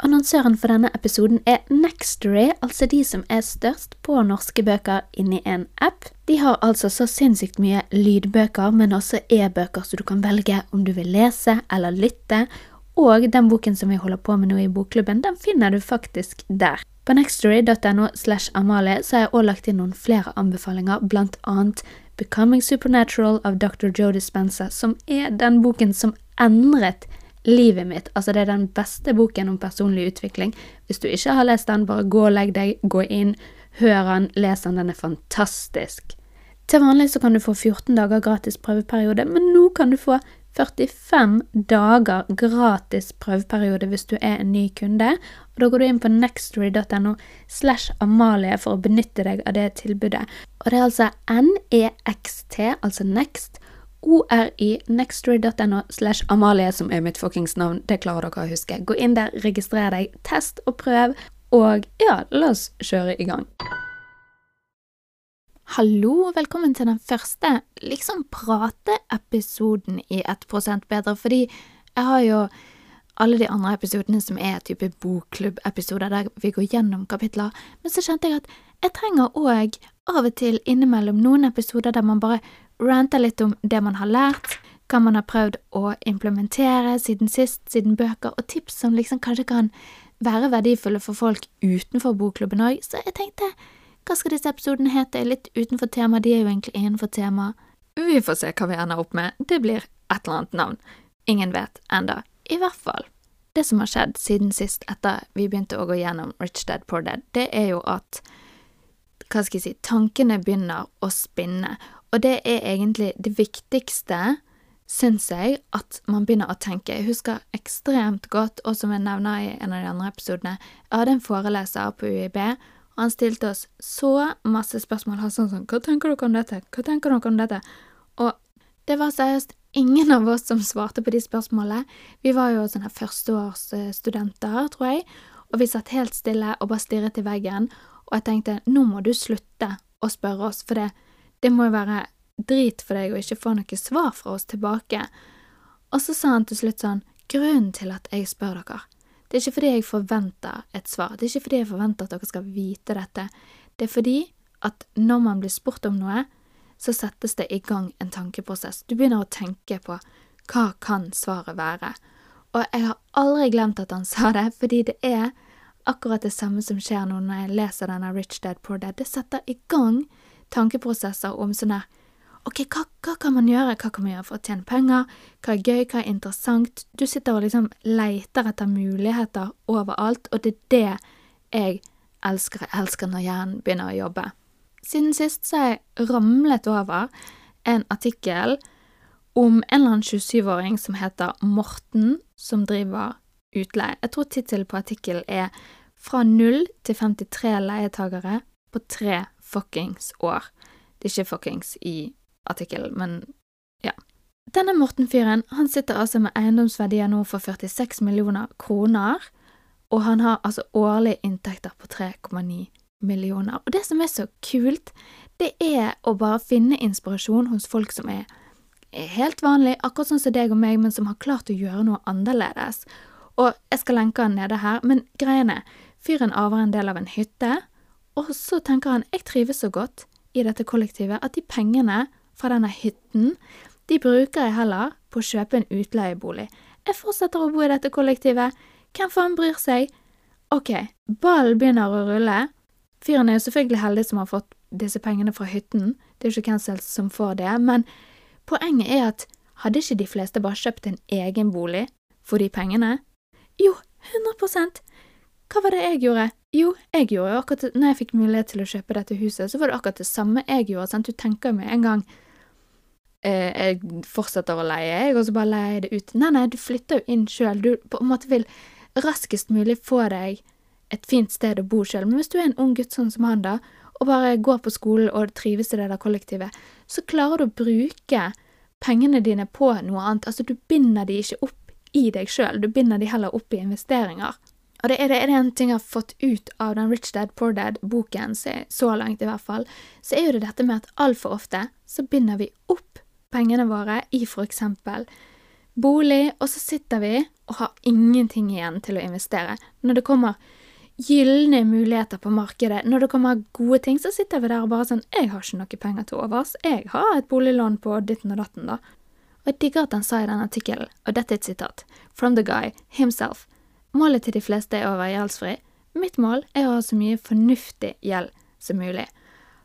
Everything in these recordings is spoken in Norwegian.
Annonsøren for denne episoden er Nextory, altså de som er størst på norske bøker inni en app. De har altså så sinnssykt mye lydbøker, men også e-bøker, så du kan velge om du vil lese eller lytte. Og den boken som vi holder på med nå i bokklubben, den finner du faktisk der. På nextory.no slash Amalie så har jeg også lagt inn noen flere anbefalinger, blant annet Becoming Supernatural av Dr. Joe Dispenza, som er den boken som endret livet mitt. Altså, det er den beste boken om personlig utvikling. Hvis du ikke har lest den, bare gå og legg deg, gå inn, hør den, les den, den er fantastisk. Til vanlig så kan du få 14 dager gratis prøveperiode, men nå kan du få 45 dager gratis prøveperiode hvis du er en ny kunde. Og Da går du inn på nextory.no slash Amalie for å benytte deg av det tilbudet. Og det er altså NEXT, altså Next, ORI, nextory.no slash Amalie, som er mitt fuckings navn. Det klarer dere å huske. Gå inn der, registrer deg, test og prøv, og ja, la oss kjøre i gang. Hallo, og velkommen til den første liksom prate-episoden i 1% bedre, fordi jeg har jo alle de andre episodene som er type bokklubb-episoder der vi går gjennom kapitler, men så kjente jeg at jeg trenger òg av og til innimellom noen episoder der man bare ranter litt om det man har lært, hva man har prøvd å implementere siden sist, siden bøker, og tips som liksom kanskje kan være verdifulle for folk utenfor bokklubben òg, så jeg tenkte hva skal disse episodene hete, litt utenfor tema, de er jo egentlig innenfor tema. Vi får se hva vi ender opp med, det blir et eller annet navn. Ingen vet enda. I hvert fall. Det som har skjedd siden sist, etter vi begynte å gå gjennom Rich Dad Poor Dad, det er jo at hva skal jeg si, tankene begynner å spinne, og det er egentlig det viktigste, syns jeg, at man begynner å tenke. Jeg husker ekstremt godt, og som jeg nevner i en av de andre episodene, jeg hadde en foreleser på UiB, og han stilte oss så masse spørsmål. Han sånn sånn Hva tenker dere om dette? Hva tenker dere om dette? Og det var seriøst ingen av oss som svarte på de spørsmålene. Vi var jo sånne førsteårsstudenter, tror jeg, og vi satt helt stille og bare stirret i veggen, og jeg tenkte nå må du slutte å spørre oss, for det det må jo være drit for deg å ikke få noe svar fra oss tilbake. Og så sa han til slutt sånn, grunnen til at jeg spør dere, det er ikke fordi jeg forventer et svar, det er ikke fordi jeg forventer at dere skal vite dette, det er fordi at når man blir spurt om noe, så settes det i gang en tankeprosess. Du begynner å tenke på hva kan svaret være? Og jeg har aldri glemt at han sa det, fordi det er akkurat det samme som skjer nå når jeg leser denne Rich Dad Poor Dad. Det setter i gang tankeprosesser om sånn her Ok, hva, hva, kan man gjøre, hva kan man gjøre for å tjene penger, hva er gøy, hva er interessant? Du sitter og liksom leiter etter muligheter overalt, og det er det jeg elsker. Jeg elsker når hjernen begynner å jobbe. Siden sist så har jeg ramlet over en artikkel om en eller annen 27-åring som heter Morten, som driver utleie. Jeg tror tittelen på artikkelen er Fra null til 53 leietagere på tre fuckings år. Det er ikke fuckings i artikkelen, men ja. Denne Morten-fyren han sitter altså med eiendomsverdier nå for 46 millioner kroner, og han har altså årlige inntekter på 3,9 millioner. Og det som er så kult, det er å bare finne inspirasjon hos folk som er, helt vanlig, akkurat sånn som deg og meg, men som har klart å gjøre noe annerledes. Og jeg skal lenke han nede her, men greiene Fyren arver en del av en hytte, og så tenker han jeg trives så godt i dette kollektivet at de pengene fra denne hytten, de bruker jeg heller på å kjøpe en utleiebolig. Jeg fortsetter å bo i dette kollektivet. Hvem faen bryr seg? Ok, ballen begynner å rulle. Fyren er jo selvfølgelig heldig som har fått disse pengene fra hytten, det er jo ikke hvem som får det, men poenget er at hadde ikke de fleste bare kjøpt en egen bolig for de pengene? Jo, 100 Hva var det jeg gjorde? Jo, jeg gjorde jo akkurat når jeg fikk mulighet til å kjøpe dette huset, så var det akkurat det samme jeg gjorde. sant? Du tenker med en gang eh, jeg fortsetter å leie, jeg, og så bare leier jeg det ut. Nei, nei, du flytter jo inn sjøl. Du på en måte vil raskest mulig få deg et fint sted å bo sjøl. Men hvis du er en ung gutt sånn som han, da, og bare går på skolen og trives i det der kollektivet, så klarer du å bruke pengene dine på noe annet. Altså, du binder de ikke opp i deg sjøl, du binder de heller opp i investeringer. Og det er, det, én ting jeg har fått ut av den Rich Dad Poor Dad-boken, så langt i hvert fall, så er jo det dette med at altfor ofte så binder vi opp pengene våre i for eksempel bolig, og så sitter vi og har ingenting igjen til å investere. Når det kommer gylne muligheter på markedet, når det kommer gode ting, så sitter vi der og bare sånn Jeg har ikke noe penger til overs. Jeg har et boliglån på ditten og datten, da. Og jeg digger at han sa i den artikkelen, og dette er et sitat, from the guy himself. Målet til de fleste er å være gjeldsfri. Mitt mål er å ha så mye fornuftig gjeld som mulig.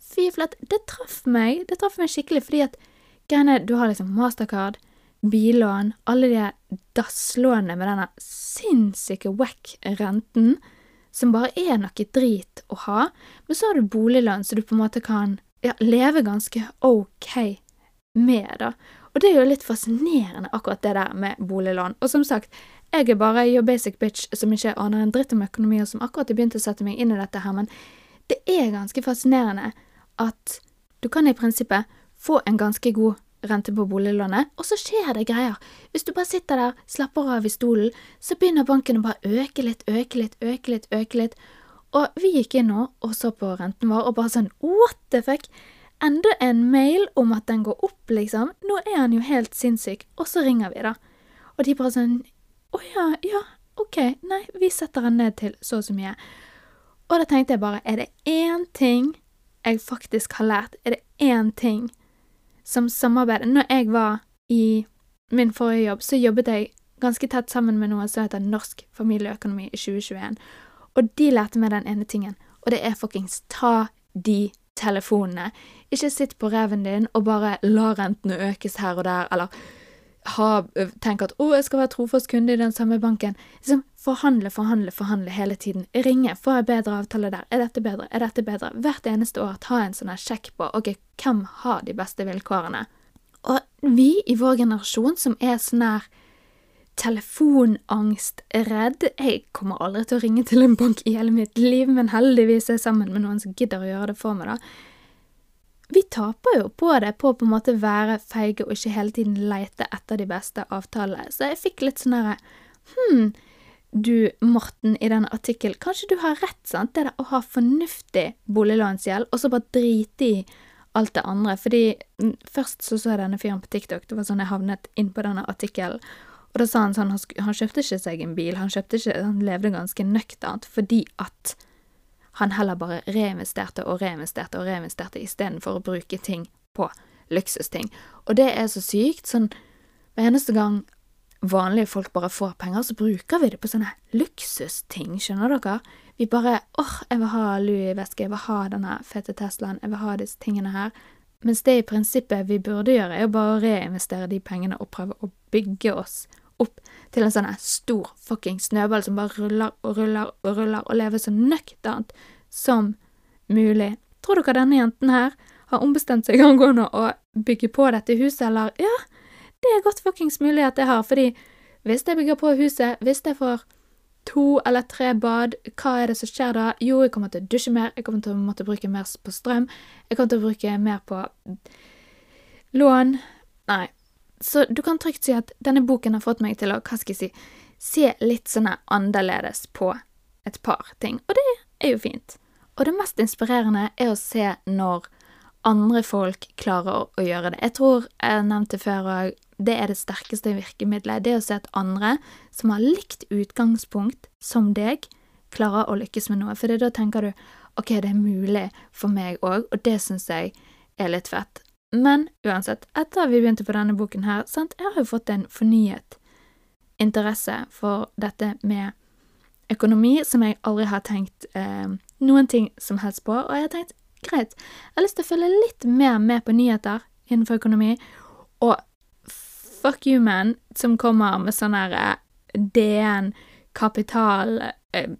Fy flate, det traff meg. Det traff meg skikkelig, fordi at greiene Du har liksom mastercard, billån, alle de dasslånene med denne sinnssyke wack-renten, som bare er noe drit å ha. Men så har du boliglån, så du på en måte kan ja, leve ganske ok med, da. Og det er jo litt fascinerende, akkurat det der med boliglån. Og som sagt, jeg er bare your basic bitch som ikke aner en dritt om økonomi, og som akkurat har begynt å sette meg inn i dette her, men det er ganske fascinerende at du kan i prinsippet få en ganske god rente på boliglånet, og så skjer det greier. Hvis du bare sitter der, slapper av i stolen, så begynner banken å bare øke litt, øke litt, øke litt, øke litt. Og vi gikk inn nå og så på renten vår og bare sånn what the fuck? Enda en mail om at den går opp, liksom. Nå er han jo helt sinnssyk. Og så ringer vi, da. Og de bare sånn Å ja, ja, ok. Nei, vi setter den ned til så og så mye. Og da tenkte jeg bare, er det én ting jeg faktisk har lært, er det én ting som samarbeider Når jeg var i min forrige jobb, så jobbet jeg ganske tett sammen med noe som heter Norsk familieøkonomi i 2021, og de lærte meg den ene tingen, og det er fuckings ta de telefonene. Ikke sitt på reven din og bare la rentene økes her og der, eller ha, tenke at 'å, jeg skal være trofast kunde i den samme banken'. Liksom forhandle, forhandle, forhandle hele tiden. Ringe, Får jeg bedre avtale der. Er dette bedre? Er dette bedre? Hvert eneste år ta en sånn sjekk på ok, hvem har de beste vilkårene. Og vi i vår generasjon som er sånn her telefonangstredd Jeg kommer aldri til å ringe til en bank i hele mitt liv, men heldigvis er jeg sammen med noen som gidder å gjøre det for meg, da vi taper jo på det, på å på en måte være feige og ikke hele tiden leite etter de beste avtalene. Så jeg fikk litt sånn herre Hm, du Morten, i denne artikkelen, kanskje du har rett, sant? Det der å ha fornuftig boliglånsgjeld, og så bare drite i alt det andre. Fordi mm, først så så jeg denne fyren på TikTok, det var sånn jeg havnet inn på denne artikkelen. Og da sa han sånn, han kjøpte ikke seg en bil, han kjøpte ikke, han levde ganske nøkternt fordi at han heller bare reinvesterte og reinvesterte og reinvesterte istedenfor å bruke ting på luksusting. Og det er så sykt. Sånn hver eneste gang vanlige folk bare får penger, så bruker vi det på sånne luksusting, skjønner dere? Vi bare åh, jeg vil ha Louis-veske, jeg vil ha denne fete Teslaen, jeg vil ha disse tingene her. Mens det i prinsippet vi burde gjøre, er jo bare å reinvestere de pengene og prøve å bygge oss opp til en sånn stor fucking snøball som bare ruller og ruller og ruller, og lever så nøkternt som mulig. Tror dere denne jenten her har ombestemt seg angående å bygge på dette huset, eller? Ja, det er godt fuckings mulig at jeg har, fordi hvis jeg bygger på huset, hvis jeg får to eller tre bad, hva er det som skjer da? Jo, jeg kommer til å dusje mer, jeg kommer til å måtte bruke mer på strøm, jeg kommer til å bruke mer på lån Nei, så du kan trygt si at denne boken har fått meg til å, hva skal jeg si, se litt sånn annerledes på et par ting, og det er jo fint. Og det mest inspirerende er å se når andre folk klarer å gjøre det. Jeg tror jeg nevnte før òg, det er det sterkeste virkemidlet. Det å se at andre som har likt utgangspunkt som deg, klarer å lykkes med noe. For da tenker du ok, det er mulig for meg òg, og det syns jeg er litt fett. Men uansett, etter vi begynte på denne boken her, sant, jeg har jo fått en fornyet interesse for dette med økonomi som jeg aldri har tenkt eh, noen ting som helst på, og jeg har tenkt greit, jeg har lyst til å følge litt mer med på nyheter innenfor økonomi, og fuck you, man, som kommer med sånn her eh, DN, Kapital eh,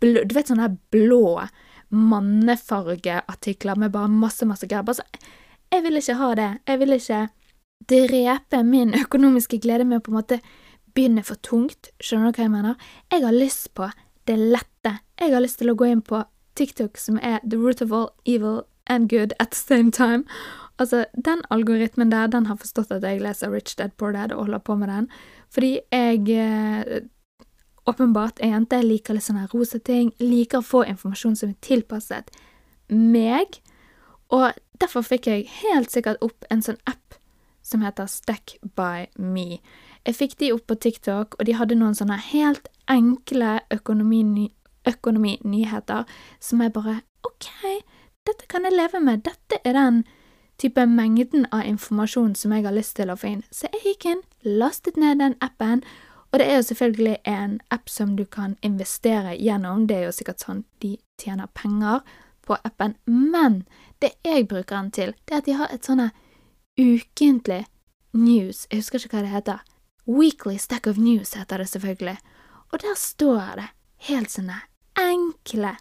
blå, Du vet sånne blå mannefargeartikler med bare masse, masse greier. Bare så jeg vil ikke ha det. Jeg vil ikke drepe min økonomiske glede med å på en måte begynne for tungt. Skjønner du hva jeg mener? Jeg har lyst på det lette. Jeg har lyst til å gå inn på TikTok, som er the root of all evil and good at the same time. Altså, den algoritmen der, den har forstått at jeg leser Rich Dad Poor Dad og holder på med den, fordi jeg eh, åpenbart er jente, liker litt sånne rosa ting, liker å få informasjon som er tilpasset meg, og derfor fikk jeg helt sikkert opp en sånn app som heter Stack by me. Jeg fikk de opp på TikTok, og de hadde noen sånne helt enkle økonomi, økonominyheter som jeg bare OK, dette kan jeg leve med. Dette er den type mengden av informasjon som jeg har lyst til å få inn. Så jeg gikk inn, lastet ned den appen, og det er jo selvfølgelig en app som du kan investere gjennom. Det er jo sikkert sånn de tjener penger på appen. Men det jeg bruker den til, det er at de har et sånne ukentlig news Jeg husker ikke hva det heter. Weekly Stack of News heter det selvfølgelig. Og der står det helt sånne enkle,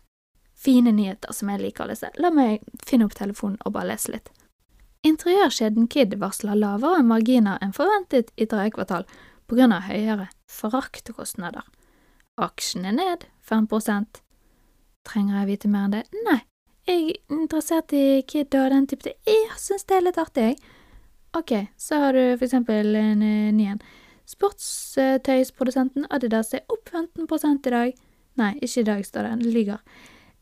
fine nyheter som jeg liker å lese. La meg finne opp telefonen og bare lese litt. Interiørkjeden Kid varsler lavere marginer enn forventet i tredje kvartal av høyere fraktkostnader. er ned 5 Trenger jeg vite mer enn det? Nei, jeg er interessert i kidder og den type ting. Jeg syns det er litt artig, jeg. Ok, så har du for eksempel en ny en. Sportstøysprodusenten Adidas er opp 15 i dag. Nei, ikke i dag, står det. Lyver.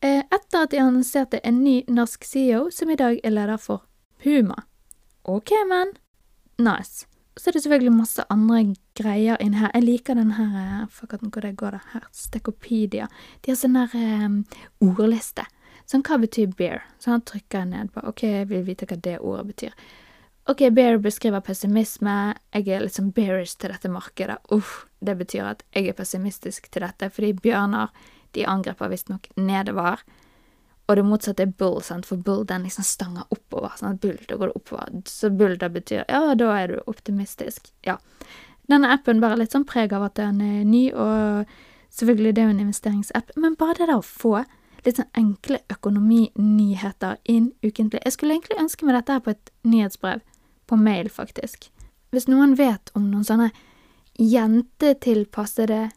Eh, etter at de annonserte en ny norsk CEO, som i dag er leder for Puma. Ok, men. Nice. Så er det selvfølgelig masse andre greier inni her. Jeg liker den her at den hvor det går, da. Her. Stekopedia. De har sånn her um, ordliste. Sånn, hva betyr bear? Så han trykker ned på. Ok, jeg vil vite hva det ordet betyr. Ok, bear beskriver pessimisme. Jeg er sånn bearish til dette markedet. Uff, det betyr at jeg er pessimistisk til dette, fordi bjørner, de angriper visstnok nedover. Og det motsatte er bull, sant, for bull den liksom stanger oppover. Sant? Bull, da går det oppover. Så bull da betyr ja, da er du optimistisk. Ja. Denne appen bærer litt sånn preg av at den er ny, og selvfølgelig det er jo en investeringsapp, men bare det der å få litt sånn enkle økonominyheter inn ukentlig Jeg skulle egentlig ønske meg dette her på et nyhetsbrev. På mail, faktisk. Hvis noen vet om noen sånne jentetilpassede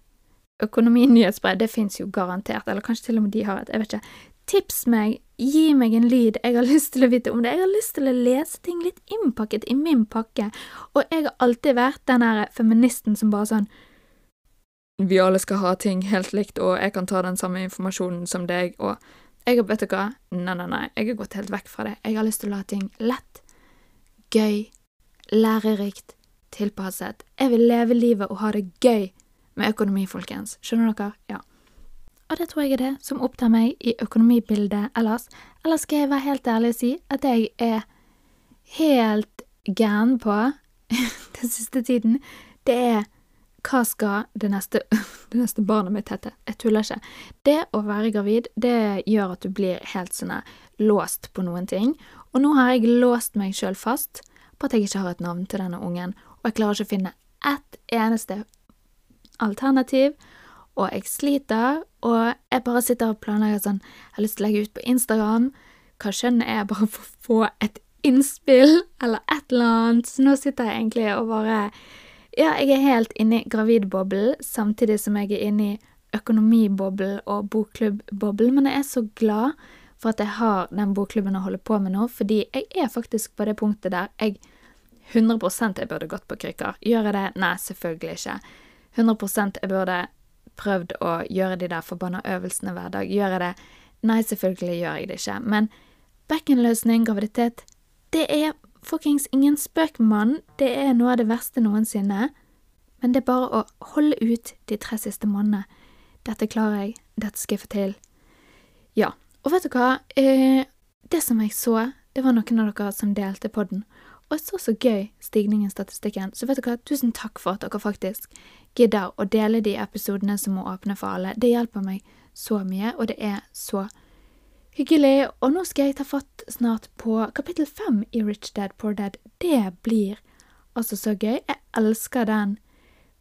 økonominyhetsbrev, det fins jo garantert, eller kanskje til og med de har et, jeg vet ikke. Tips meg, gi meg en lyd, jeg har lyst til å vite om det. Jeg har lyst til å lese ting litt innpakket i min pakke, og jeg har alltid vært den der feministen som bare sånn Vi alle skal ha ting helt likt, og jeg kan ta den samme informasjonen som deg, og jeg vet du hva, nei, nei, nei, jeg har gått helt vekk fra det. Jeg har lyst til å ha ting lett, gøy, lærerikt, tilpasset. Jeg vil leve livet og ha det gøy med økonomi, folkens. Skjønner dere? Ja. Og det tror jeg er det som opptar meg i økonomibildet ellers. Eller skal jeg være helt ærlig og si at jeg er helt gæren på den siste tiden, det er hva skal det neste, det neste barnet mitt hete? Jeg tuller ikke. Det å være gravid, det gjør at du blir helt sånn låst på noen ting. Og nå har jeg låst meg sjøl fast på at jeg ikke har et navn til denne ungen, og jeg klarer ikke å finne ett eneste alternativ og jeg sliter, og jeg bare sitter og planlegger sånn Jeg har lyst til å legge ut på Instagram hva skjønner jeg, bare for å få et innspill eller et eller annet. Så nå sitter jeg egentlig og bare Ja, jeg er helt inne i gravidboblen, samtidig som jeg er inne i økonomiboblen og bokklubboblen, men jeg er så glad for at jeg har den bokklubben å holde på med nå, fordi jeg er faktisk på det punktet der jeg 100% jeg burde gått på krykker. Gjør jeg det? Nei, selvfølgelig ikke. 100 jeg burde prøvd å gjøre de der forbanna øvelsene hver dag. Gjør jeg det? Nei, selvfølgelig gjør jeg det ikke. Men bekkenløsning, graviditet, det er fuckings ingen spøk, mann. Det er noe av det verste noensinne. Men det er bare å holde ut de tre siste månedene. Dette klarer jeg. Dette skal jeg få til. Ja. Og vet du hva? Eh, det som jeg så, det var noen av dere som delte på den. Og jeg så så gøy stigningen i statistikken, så vet du hva, tusen takk for at dere faktisk gidder å dele de episodene som må åpne for alle. Det hjelper meg så mye, og det er så hyggelig. Og nå skal jeg ta fatt snart på kapittel fem i Rich Dad Poor Dad. Det blir altså så gøy. Jeg elsker den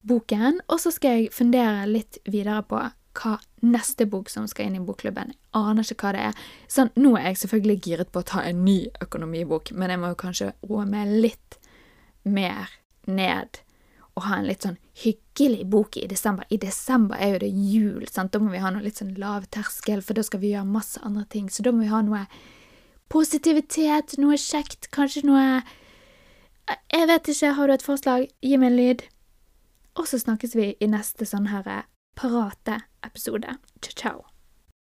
boken. Og så skal jeg fundere litt videre på hva neste bok som skal inn i bokklubben. Jeg aner ikke hva det er. Sånn, nå er jeg selvfølgelig giret på å ta en ny økonomibok, men jeg må jo kanskje roe meg litt mer ned å ha en litt sånn hyggelig bok i desember. I desember er jo det jul, sant. Da må vi ha noe litt sånn lav terskel, for da skal vi gjøre masse andre ting. Så da må vi ha noe positivitet, noe kjekt, kanskje noe Jeg vet ikke, har du et forslag? Gi meg en lyd. Og så snakkes vi i neste sånn her parate episode. Ciao, ciao.